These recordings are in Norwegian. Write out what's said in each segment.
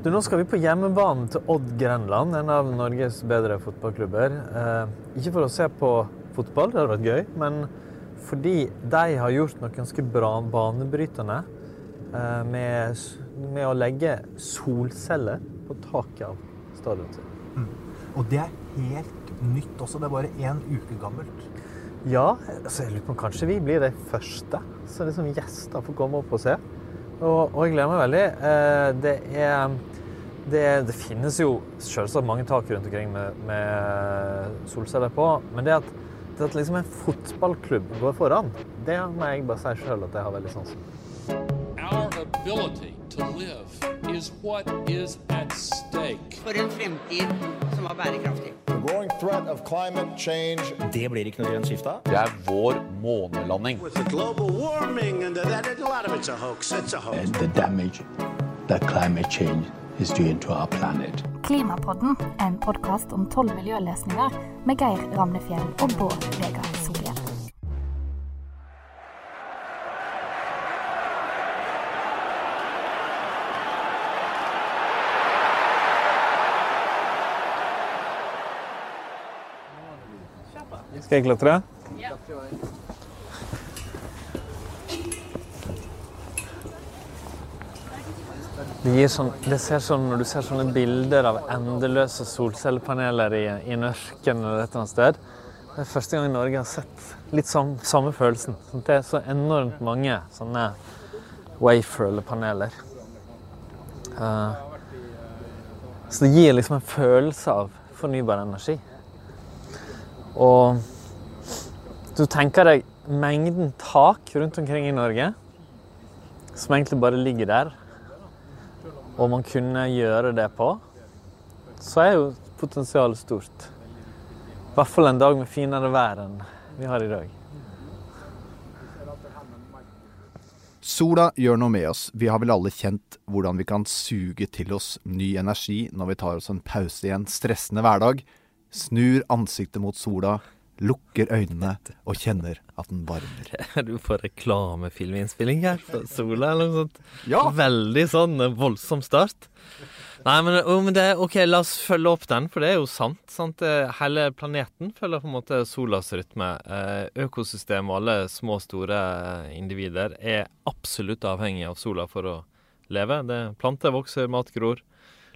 Du, Nå skal vi på hjemmebanen til Odd Grenland, en av Norges bedre fotballklubber. Eh, ikke for å se på fotball, det hadde vært gøy, men fordi de har gjort noe ganske bra banebrytende eh, med, med, å legge solceller på taket av stadionet sitt. Mm. Og det er helt nytt også. Det er bare én uke gammelt. Ja, altså jeg lurer på om kanskje vi blir de første som liksom gjester får komme opp og se. Og, og jeg gleder meg veldig. Eh, det er det, det, finnes jo selvsagt mange tak rundt omkring med, med solceller på, men det at, det at liksom en fotballklubb går foran, det må jeg bare si sjøl at jeg har veldig sansen is what is at stake. For en fremtid som var bærekraftig. Det blir ikke noe grønt skifte. Det er vår månelanding. Klimapodden er en podkast om tolv miljøløsninger med Geir Ramnefjell og Bård Vegar Solhjell. Skal jeg klatre? Ja. Det, sånn, det ser sånn, Når du ser sånne bilder av endeløse solcellepaneler i, i en ørken eller et eller annet sted Det er første gang Norge har sett litt sam, samme følelsen. Sånn, det er så enormt mange sånne Wafer-paneler. Uh, så det gir liksom en følelse av fornybar energi. Og du tenker deg mengden tak rundt omkring i Norge som egentlig bare ligger der, og man kunne gjøre det på, så er jo potensialet stort. I hvert fall en dag med finere vær enn vi har i dag. Sola gjør noe med oss. Vi har vel alle kjent hvordan vi kan suge til oss ny energi når vi tar oss en pause i en stressende hverdag, snur ansiktet mot sola, lukker øynene og kjenner at den varmer. Er du på reklamefilminnspilling her på Sola, eller noe sånt? Ja. Veldig sånn eh, voldsom start. Nei, men, oh, men det, OK, la oss følge opp den, for det er jo sant. sant? Eh, hele planeten følger på en måte solas rytme. Eh, økosystemet og alle små, store individer er absolutt avhengig av sola for å leve. Det Planter vokser, mat gror.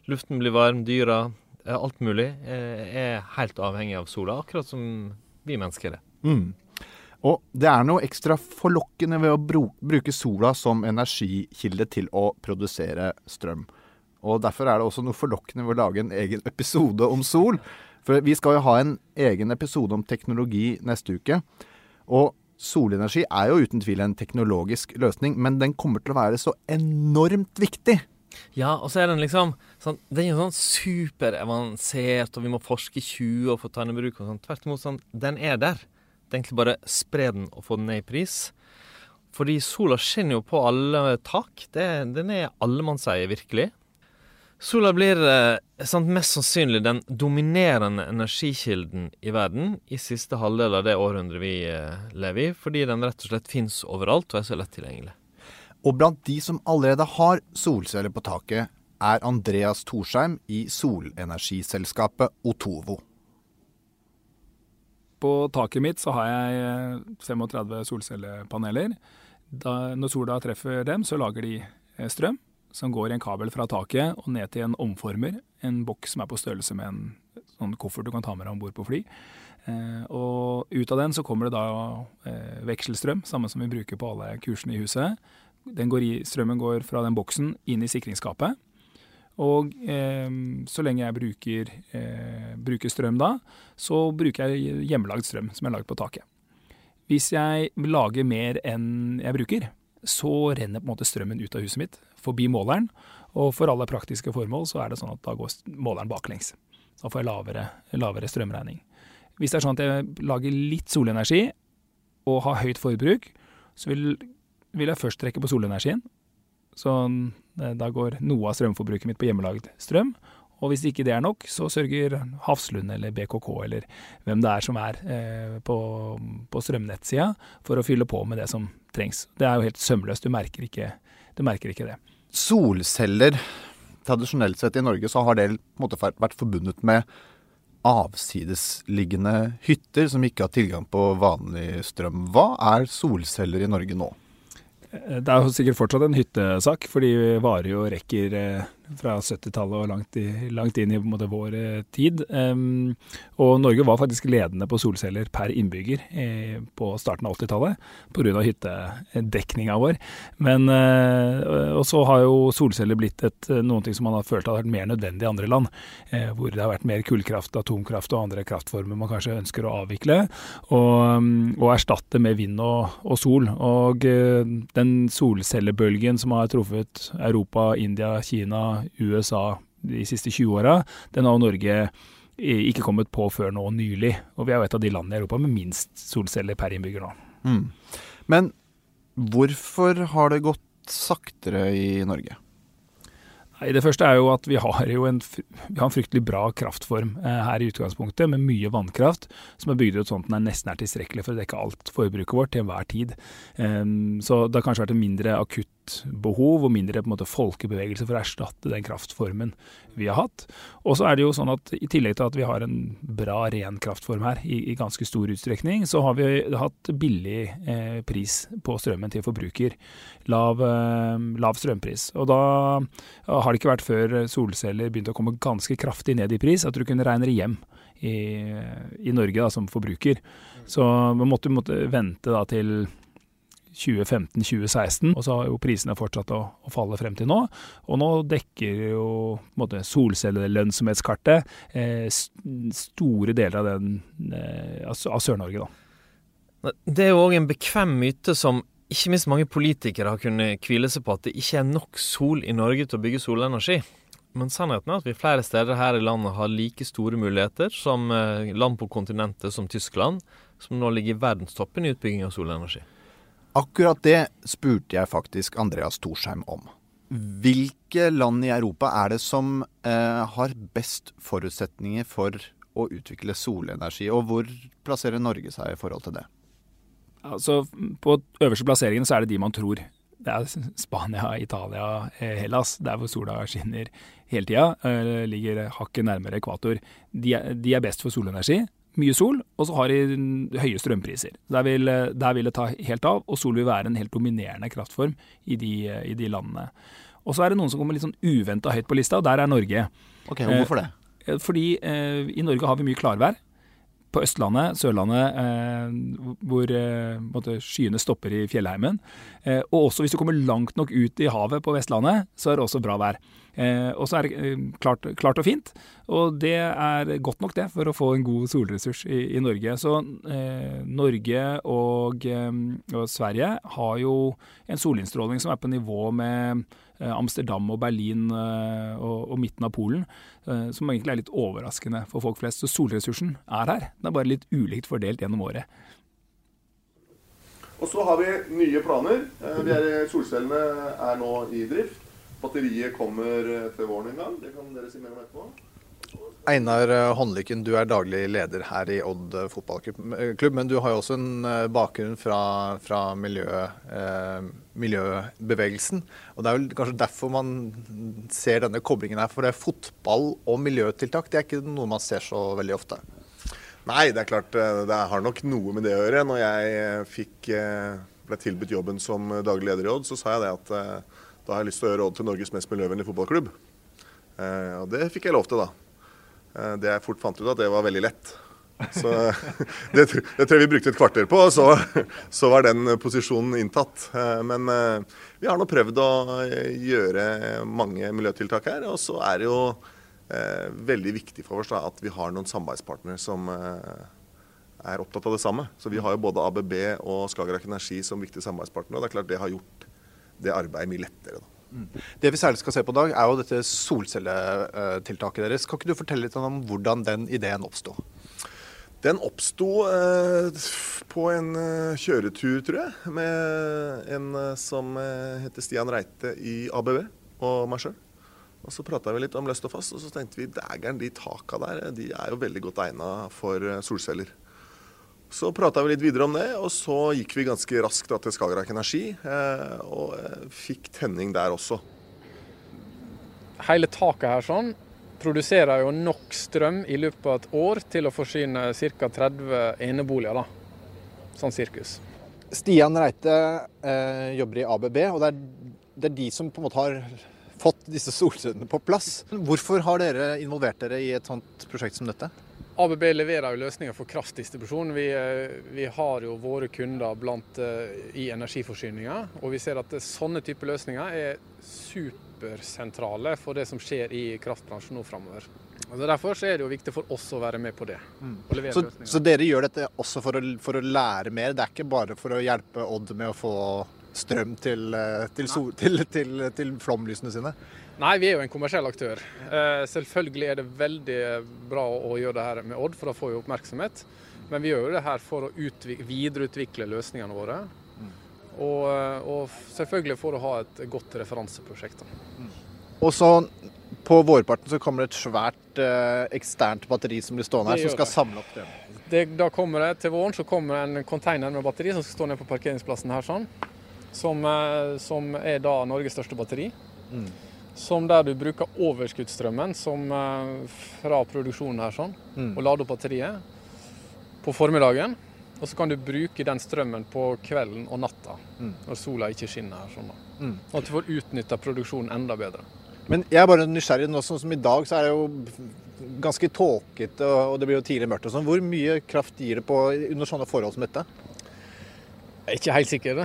Luften blir varm, dyra alt mulig er helt avhengig av sola, akkurat som vi mennesker det. Mm. Og det er noe ekstra forlokkende ved å bruke sola som energikilde til å produsere strøm. Og Derfor er det også noe forlokkende ved å lage en egen episode om sol. For vi skal jo ha en egen episode om teknologi neste uke. Og solenergi er jo uten tvil en teknologisk løsning, men den kommer til å være så enormt viktig ja, og så er den liksom sånn, Den er jo sånn superavansert, og vi må forske i 20 og få ta den i bruk og sånn. Tvert imot, sånn, den er der. Det er egentlig bare spre den og få den ned i pris. Fordi sola skinner jo på alle tak. Det, den er allemannseie, virkelig. Sola blir eh, sant, mest sannsynlig den dominerende energikilden i verden i siste halvdel av det århundret vi eh, lever i, fordi den rett og slett fins overalt og er så lett tilgjengelig. Og blant de som allerede har solceller på taket, er Andreas Torsheim i solenergiselskapet Otovo. På taket mitt så har jeg 35 eh, solcellepaneler. Da, når sola treffer dem, så lager de eh, strøm som går i en kabel fra taket og ned til en omformer. En boks som er på størrelse med en sånn koffert du kan ta med deg om bord på fly. Eh, og ut av den så kommer det da eh, vekselstrøm, samme som vi bruker på alle kursene i huset går i, strømmen går fra den boksen inn i sikringsskapet. Og eh, så lenge jeg bruker, eh, bruker, strøm da, så bruker jeg hjemmelagd strøm som er lagd på taket. Hvis jeg lager mer enn jeg bruker, så renner på en måte strømmen ut av huset mitt, forbi måleren. Og for alle praktiske formål så er det sånn at da går måleren baklengs. Da får jeg lavere, lavere strømregning. Hvis det er sånn at jeg lager litt solenergi og har høyt forbruk, så vil vil jeg først trekke på solenergien. Så eh, da går noe av strømforbruket mitt på hjemmelagd strøm. Og hvis ikke det er nok, så sørger Hafslund eller BKK eller hvem det er som er eh, på, på strømnettsida for å fylle på med det som trengs. Det er jo helt sømløst, du merker ikke, du merker ikke det. Solceller tradisjonelt sett i Norge så har det måte vært forbundet med avsidesliggende hytter som ikke har tilgang på vanlig strøm. Hva er solceller i Norge nå? Det er jo sikkert fortsatt en hyttesak, fordi varer jo rekker eh, fra 70-tallet og langt, i, langt, inn i måte, vår eh, tid. Um, og Norge var faktisk ledende på solceller per innbygger eh, på starten av 80-tallet pga. hyttedekninga vår. Men, uh, og så har jo solceller blitt et, noen ting som man har følt har vært mer nødvendig i andre land. Eh, hvor det har vært mer kullkraft, atomkraft og andre kraftformer man kanskje ønsker å avvikle. Og, um, og erstatte med vind og, og sol. Og uh, den solcellebølgen som har truffet Europa, India, Kina, USA de siste 20 åra, den har Norge ikke kommet på før nå nylig. Og vi er jo et av de landene i Europa med minst solceller per innbygger nå. Mm. Men hvorfor har det gått saktere i Norge? Nei, Det første er jo at vi har jo en, vi har en fryktelig bra kraftform eh, her i utgangspunktet, med mye vannkraft som er bygd ut sånn at den er nesten er tilstrekkelig for å dekke alt forbruket vårt til enhver tid. Um, så det har kanskje vært en mindre akutt behov og mindre på en måte folkebevegelse for å erstatte den kraftformen vi har hatt. Og så er det jo sånn at i tillegg til at vi har en bra, ren kraftform her i, i ganske stor utstrekning, så har vi hatt billig eh, pris på strømmen til forbruker. Lav, eh, lav, strømpris. Og da har det ikke vært før solceller begynte å komme ganske kraftig ned i pris at du kunne regne det hjem. I, i Norge da, som forbruker. Så vi måtte, måtte vente da til 2015-2016. Og så har jo prisene fortsatt å, å, falle frem til nå. Og nå dekker jo solcellelønnsomhetskartet eh, store deler av, eh, av Sør-Norge, da. Det er jo òg en bekvem myte som ikke minst mange politikere har kunnet hvile seg på, at det ikke er nok sol i Norge til å bygge solenergi. Men sannheten er at vi flere steder her i landet har like store muligheter som eh, land på kontinentet som Tyskland, som nå ligger i verdenstoppen i utbygging av solenergi. Akkurat det spurte jeg faktisk Andreas Torsheim om. Hvilke land i Europa er det som eh, har best forutsetninger for å utvikle solenergi, og hvor plasserer Norge seg i forhold til det? Altså, På øverste plasseringen så er det de man tror. Det er Spania, Italia, eh, Hellas, der hvor sola skinner hele tida. Eh, ligger hakket nærmere ekvator. De er, de er best for solenergi mye sol, og så har de høye strømpriser. Der vil, der vil, det ta helt av, og sol vil være en helt dominerende kraftform i de, i de landene. Og så er det noen som kommer litt sånn uventa høyt på lista, og der er Norge. Ok, og Hvorfor det? Eh, fordi eh, i Norge har vi mye klarvær. På Østlandet, Sørlandet, eh, hvor eh, skyene stopper i fjellheimen. Eh, og også hvis du kommer langt nok ut i havet på Vestlandet, så er det også bra vær. Eh, og så er det eh, klart, klart, og fint. Og det er godt nok det for å få en god solressurs i, i Norge. Så eh, Norge og, og, Sverige har jo en solinnstråling som er på nivå med Amsterdam og Berlin eh, og, og, midten av Polen, som egentlig er litt overraskende for folk flest. Så solressursen er her. Den er bare litt ulikt fordelt gjennom året. Og så har vi nye planer. Er, solcellene er nå i drift. Batteriet kommer eh, til våren en gang. Det kan dere si mer om etterpå. Einar eh, Håndlykken, du er daglig leder her i Odd eh, fotballklubb. Men du har jo også en bakgrunn fra, fra miljø, eh, miljøbevegelsen. Og Det er vel kanskje derfor man ser denne koblingen her. For det er fotball og miljøtiltak det er ikke noe man ser så veldig ofte. Nei, det er klart det har nok noe med det å gjøre. Når jeg fikk, ble tilbudt jobben som daglig leder i Odd, så sa jeg det at da har jeg lyst til å gjøre Odd til Norges mest miljøvennlige fotballklubb. Eh, og det fikk jeg lov til, da. Eh, det jeg fort fant ut at det var veldig lett. Så det, det tror jeg vi brukte et kvarter på, og så, så var den posisjonen inntatt. Eh, men eh, vi har nå prøvd å gjøre mange miljøtiltak her. Og så er det jo veldig viktig for oss da, at vi har noen samarbeidspartnere som er opptatt av det samme. Så vi har jo både ABB og Skagerrak Energi som viktige samarbeidspartnere. og det er klart det har gjort det arbeidet mye lettere. Mm. Det vi særlig skal se på i dag, er jo dette solcelletiltaket deres. Kan ikke du fortelle litt om hvordan den ideen oppsto? Den oppsto eh, på en eh, kjøretur, tror jeg, med en eh, som eh, heter Stian Reite i ABV, og meg sjøl. Og Så prata vi litt om løst og fast, og så tenkte vi dægeren, de taka der de er jo veldig godt egna for eh, solceller. Så prata vi litt videre om det, og så gikk vi ganske raskt da, til Skagerrak Energi. Eh, og eh, fikk tenning der også. hele taket her sånn produserer jo nok strøm i løpet av et år til å forsyne ca. 30 eneboliger. da. Sånn sirkus. Stian Reite eh, jobber i ABB, og det er, det er de som på en måte har fått disse solcellene på plass. Hvorfor har dere involvert dere i et sånt prosjekt som dette? ABB leverer jo løsninger for kraftdistribusjon. Vi, eh, vi har jo våre kunder blant, eh, i energiforsyninga, og vi ser at sånne typer løsninger er supersentrale for det som skjer i kraftbransjen nå framover. Altså derfor er det jo viktig for oss å være med på det. Mm. Så, så dere gjør dette også for å, for å lære mer? Det er ikke bare for å hjelpe Odd med å få strøm til, eh, til, til, til, til flomlysene sine? Nei, vi er jo en kommersiell aktør. Eh, selvfølgelig er det veldig bra å, gjøre det her med Odd, for da får vi oppmerksomhet. Men vi gjør jo det her for å videreutvikle løsningene våre. Og, eh, og selvfølgelig for å ha et godt referanseprosjekt. Da. Og så på vårparten så kommer det et svært eh, eksternt batteri som blir stående her, som skal det. samle opp det. Det, da kommer det Til våren så kommer det en container med batteri som skal stå nede på parkeringsplassen her. sånn. Som, eh, som er da Norges største batteri. Mm. Som der du bruker overskuddsstrømmen som, eh, fra produksjonen her sånn, Mm. og lader opp batteriet på formiddagen. Og så kan du bruke den strømmen på kvelden og natta Mm. når sola ikke skinner. her sånn da. Mm. Og at du får utnytta produksjonen enda bedre. Men jeg er bare nysgjerrig nå, sånn som i dag, så er det jo ganske tåkete, og det blir jo tidlig mørkt og sånn. Hvor mye kraft gir det på under sånne forhold som dette? Jeg er ikke helt sikker.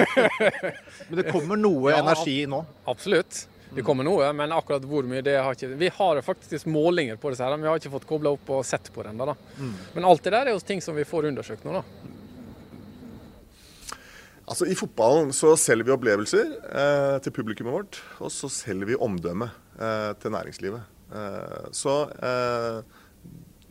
Men det kommer noe Ja, energi nå. Absolutt. Det kommer noe, men akkurat hvor mye det har ikke Vi har faktisk målinger på disse her, men vi har ikke fått kobla opp og sett på det ennå. Mm. Men alt det der er jo ting som vi får undersøkt nå, da. Altså I fotballen så selger vi opplevelser eh, til publikummet vårt, og så selger vi omdømme eh, til næringslivet. Eh, så eh,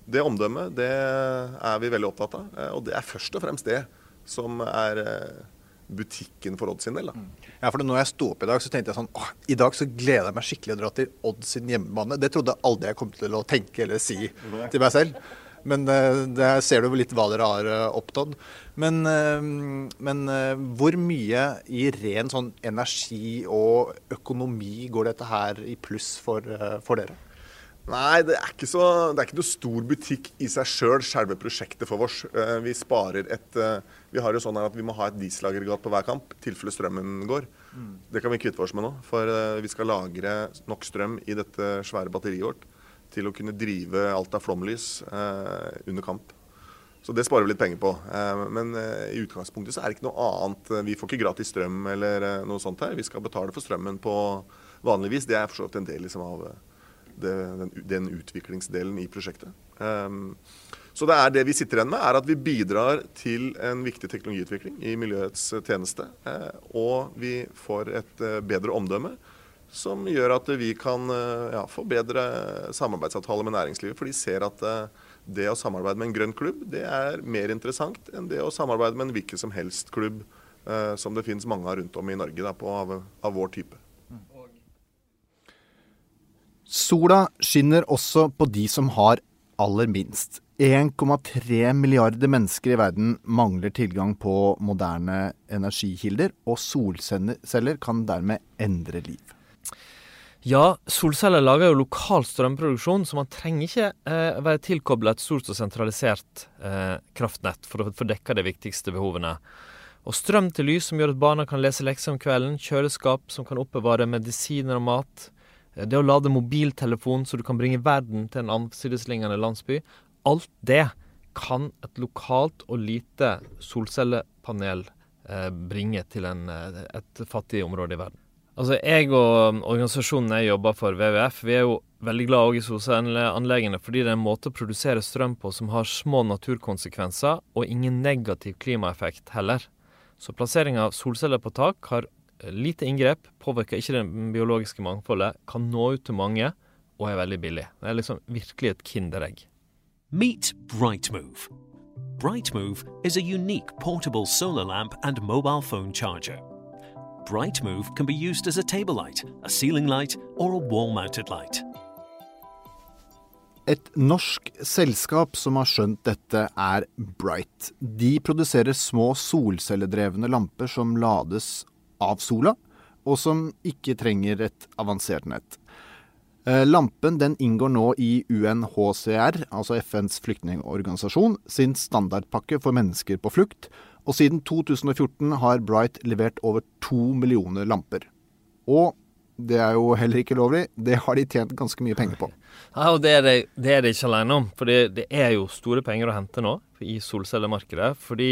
det omdømmet det er vi veldig opptatt av, eh, og det er først og fremst det som er eh, butikken for Odd sin del. da. Ja, for når jeg sto opp i dag, så tenkte jeg sånn åh, I dag så gleder jeg meg skikkelig å dra til Odd sin hjemmebane. Det trodde jeg aldri jeg kom til å tenke eller si til meg selv. Men det der ser du litt hva dere har eh, oppnådd. Men, eh, men eh, hvor mye i ren sånn energi og økonomi går dette her i pluss for, eh, for dere? Nei, det er ikke, så, det er ikke noe stor butikk i seg sjøl, selve prosjektet for oss. Eh, Vi sparer et eh, Vi har jo sånn at vi må ha et dieselaggregat på hver kamp, i tilfelle strømmen går. Det kan vi kvitte oss med nå, for eh, vi skal lagre nok strøm i dette svære batteriet vårt til å kunne drive alt av flomlys under kamp. Så det sparer vi litt penger på. Men i utgangspunktet så er det ikke noe annet. Vi får ikke gratis strøm eller noe sånt her. Vi skal betale for strømmen på vanlig vis. Det er for så vidt en del liksom, av det, den, den utviklingsdelen i prosjektet. Um, så det er det vi sitter igjen med, er at vi bidrar til en viktig teknologiutvikling i miljøets eh, tjeneste. eh, og vi får et eh, bedre omdømme som gjør at vi kan ja, få bedre samarbeidsavtaler med næringslivet. For de ser at det å samarbeide med en grønn klubb, det er mer interessant enn det å samarbeide med en hvilken som helst klubb som det finnes mange av rundt om i Norge da, på, av, av vår type. Sola skinner også på de som har aller minst. 1,3 milliarder mennesker i verden mangler tilgang på moderne energikilder, og solceller kan dermed endre liv. Ja, solceller lager jo lokal strømproduksjon, så man trenger ikke eh, være tilkobla et stort og sentralisert eh, kraftnett for å få dekka de viktigste behovene. Og strøm til lys som gjør at barna kan lese lekser om kvelden, kjøleskap som kan oppbevare medisiner og mat, det å lade mobiltelefon så du kan bringe verden til en ansidesliggende landsby, alt det kan et lokalt og lite solcellepanel eh, bringe til en, eh, et fattig område i verden. Altså, Jeg og organisasjonen jeg jobber for, WWF, vi er jo veldig glad i solcelleanleggene fordi det er en måte å produsere strøm på som har små naturkonsekvenser og ingen negativ klimaeffekt heller. Så plassering av solceller på tak har lite inngrep, påvirker ikke det biologiske mangfoldet, kan nå ut til mange og er veldig billig. Det er liksom virkelig et kinderegg. Meet Brightmove. Brightmove is a unique portable solar lamp and mobile phone charger. Brightmove can be used as a table light, a ceiling light, or a wall mounted light. Et norsk selskap som har skjønt dette, er Bright. De produserer små solcelledrevne lamper som lades av sola, og som ikke trenger et avansert nett. Eh, lampen den inngår nå i UNHCR, altså FNs flyktningorganisasjon, sin standardpakke for mennesker på flukt, og siden 2014 har Bright levert over to millioner lamper. Og det er jo heller ikke lovlig, det har de tjent ganske mye penger på. Ja, og det er det, det er det ikke alene om. For det er jo store penger å hente nå i solcellemarkedet. Fordi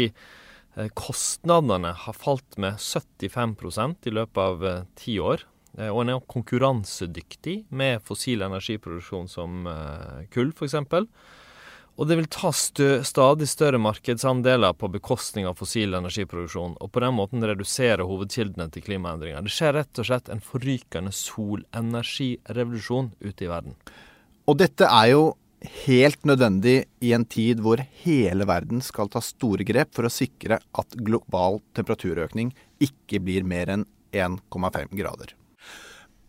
kostnadene har falt med 75% i løpet av eh, ti år. Eh, og en er konkurransedyktig med fossil energiproduksjon som kull, f.eks. Og det vil ta stø, stadig større markedsandeler på bekostning av fossil energiproduksjon, og på den måten redusere hovedkildene til klimaendringer. Det skjer rett og slett en forrykende solenergirevolusjon ute i verden. Og dette er jo helt nødvendig i en tid hvor hele verden skal ta store grep for å sikre at global temperaturøkning ikke blir mer enn 1,5 grader.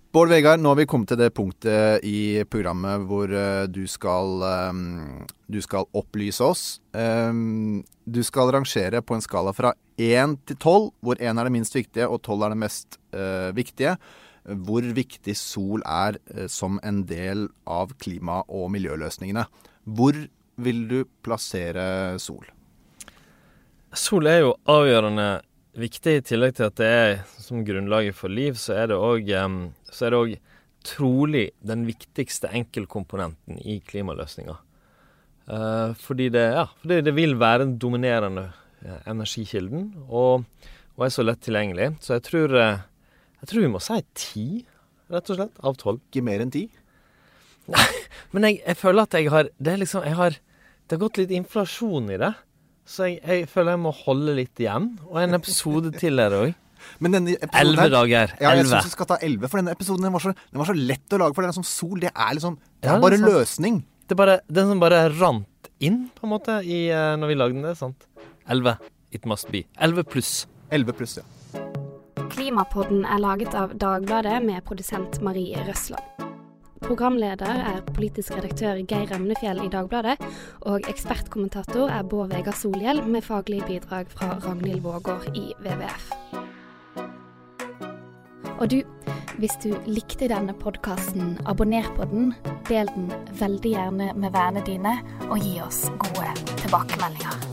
Bård Vegard, nå har vi kommet til det punktet i programmet hvor uh, du, skal, um, du skal opplyse oss. Um, du skal rangere på en skala fra 1 til 12, hvor 1 er det minst viktige og 12 er det mest viktige. Hvor viktig sol er uh, som en del av klima- og miljøløsningene. Hvor vil du plassere sol? Sol er jo avgjørende viktig. I tillegg til at det er som grunnlaget for liv, så er det òg trolig den viktigste enkeltkomponenten i klimaløsninga. Uh, fordi, det, ja, fordi det vil være den dominerende uh, energikilden, og, og, er så lett tilgjengelig. Så jeg tror, jeg tror vi må si ti, rett og slett, av tolv. Ikke mer enn ti? Nei, men jeg, jeg, føler at jeg har Det er liksom jeg har, Det har gått litt inflasjon i det. Så jeg, jeg føler jeg må holde litt igjen. Og en episode til er det òg. Men denne Elleve dager. Ja, jeg syns vi skal ta elleve, for denne episoden den var, så, den var, så, lett å lage. For den er som sol. Det er liksom Det er ja, bare løsning. Det er bare Den som bare rant inn, på en måte, i, uh, når vi lagde den. det, er sant? Elleve. It must be. Elleve pluss. Elleve pluss, ja. Klimapodden er laget av Dagbladet med produsent Marie Røsland. Programleder er politisk redaktør Geir Remnefjell i Dagbladet, og ekspertkommentator er Bård Vegar Solhjell med faglig bidrag fra Ragnhild Vågård i WWF. Og du, hvis du likte denne podkasten, abonner på den, del den veldig gjerne med vennene dine, og gi oss gode tilbakemeldinger.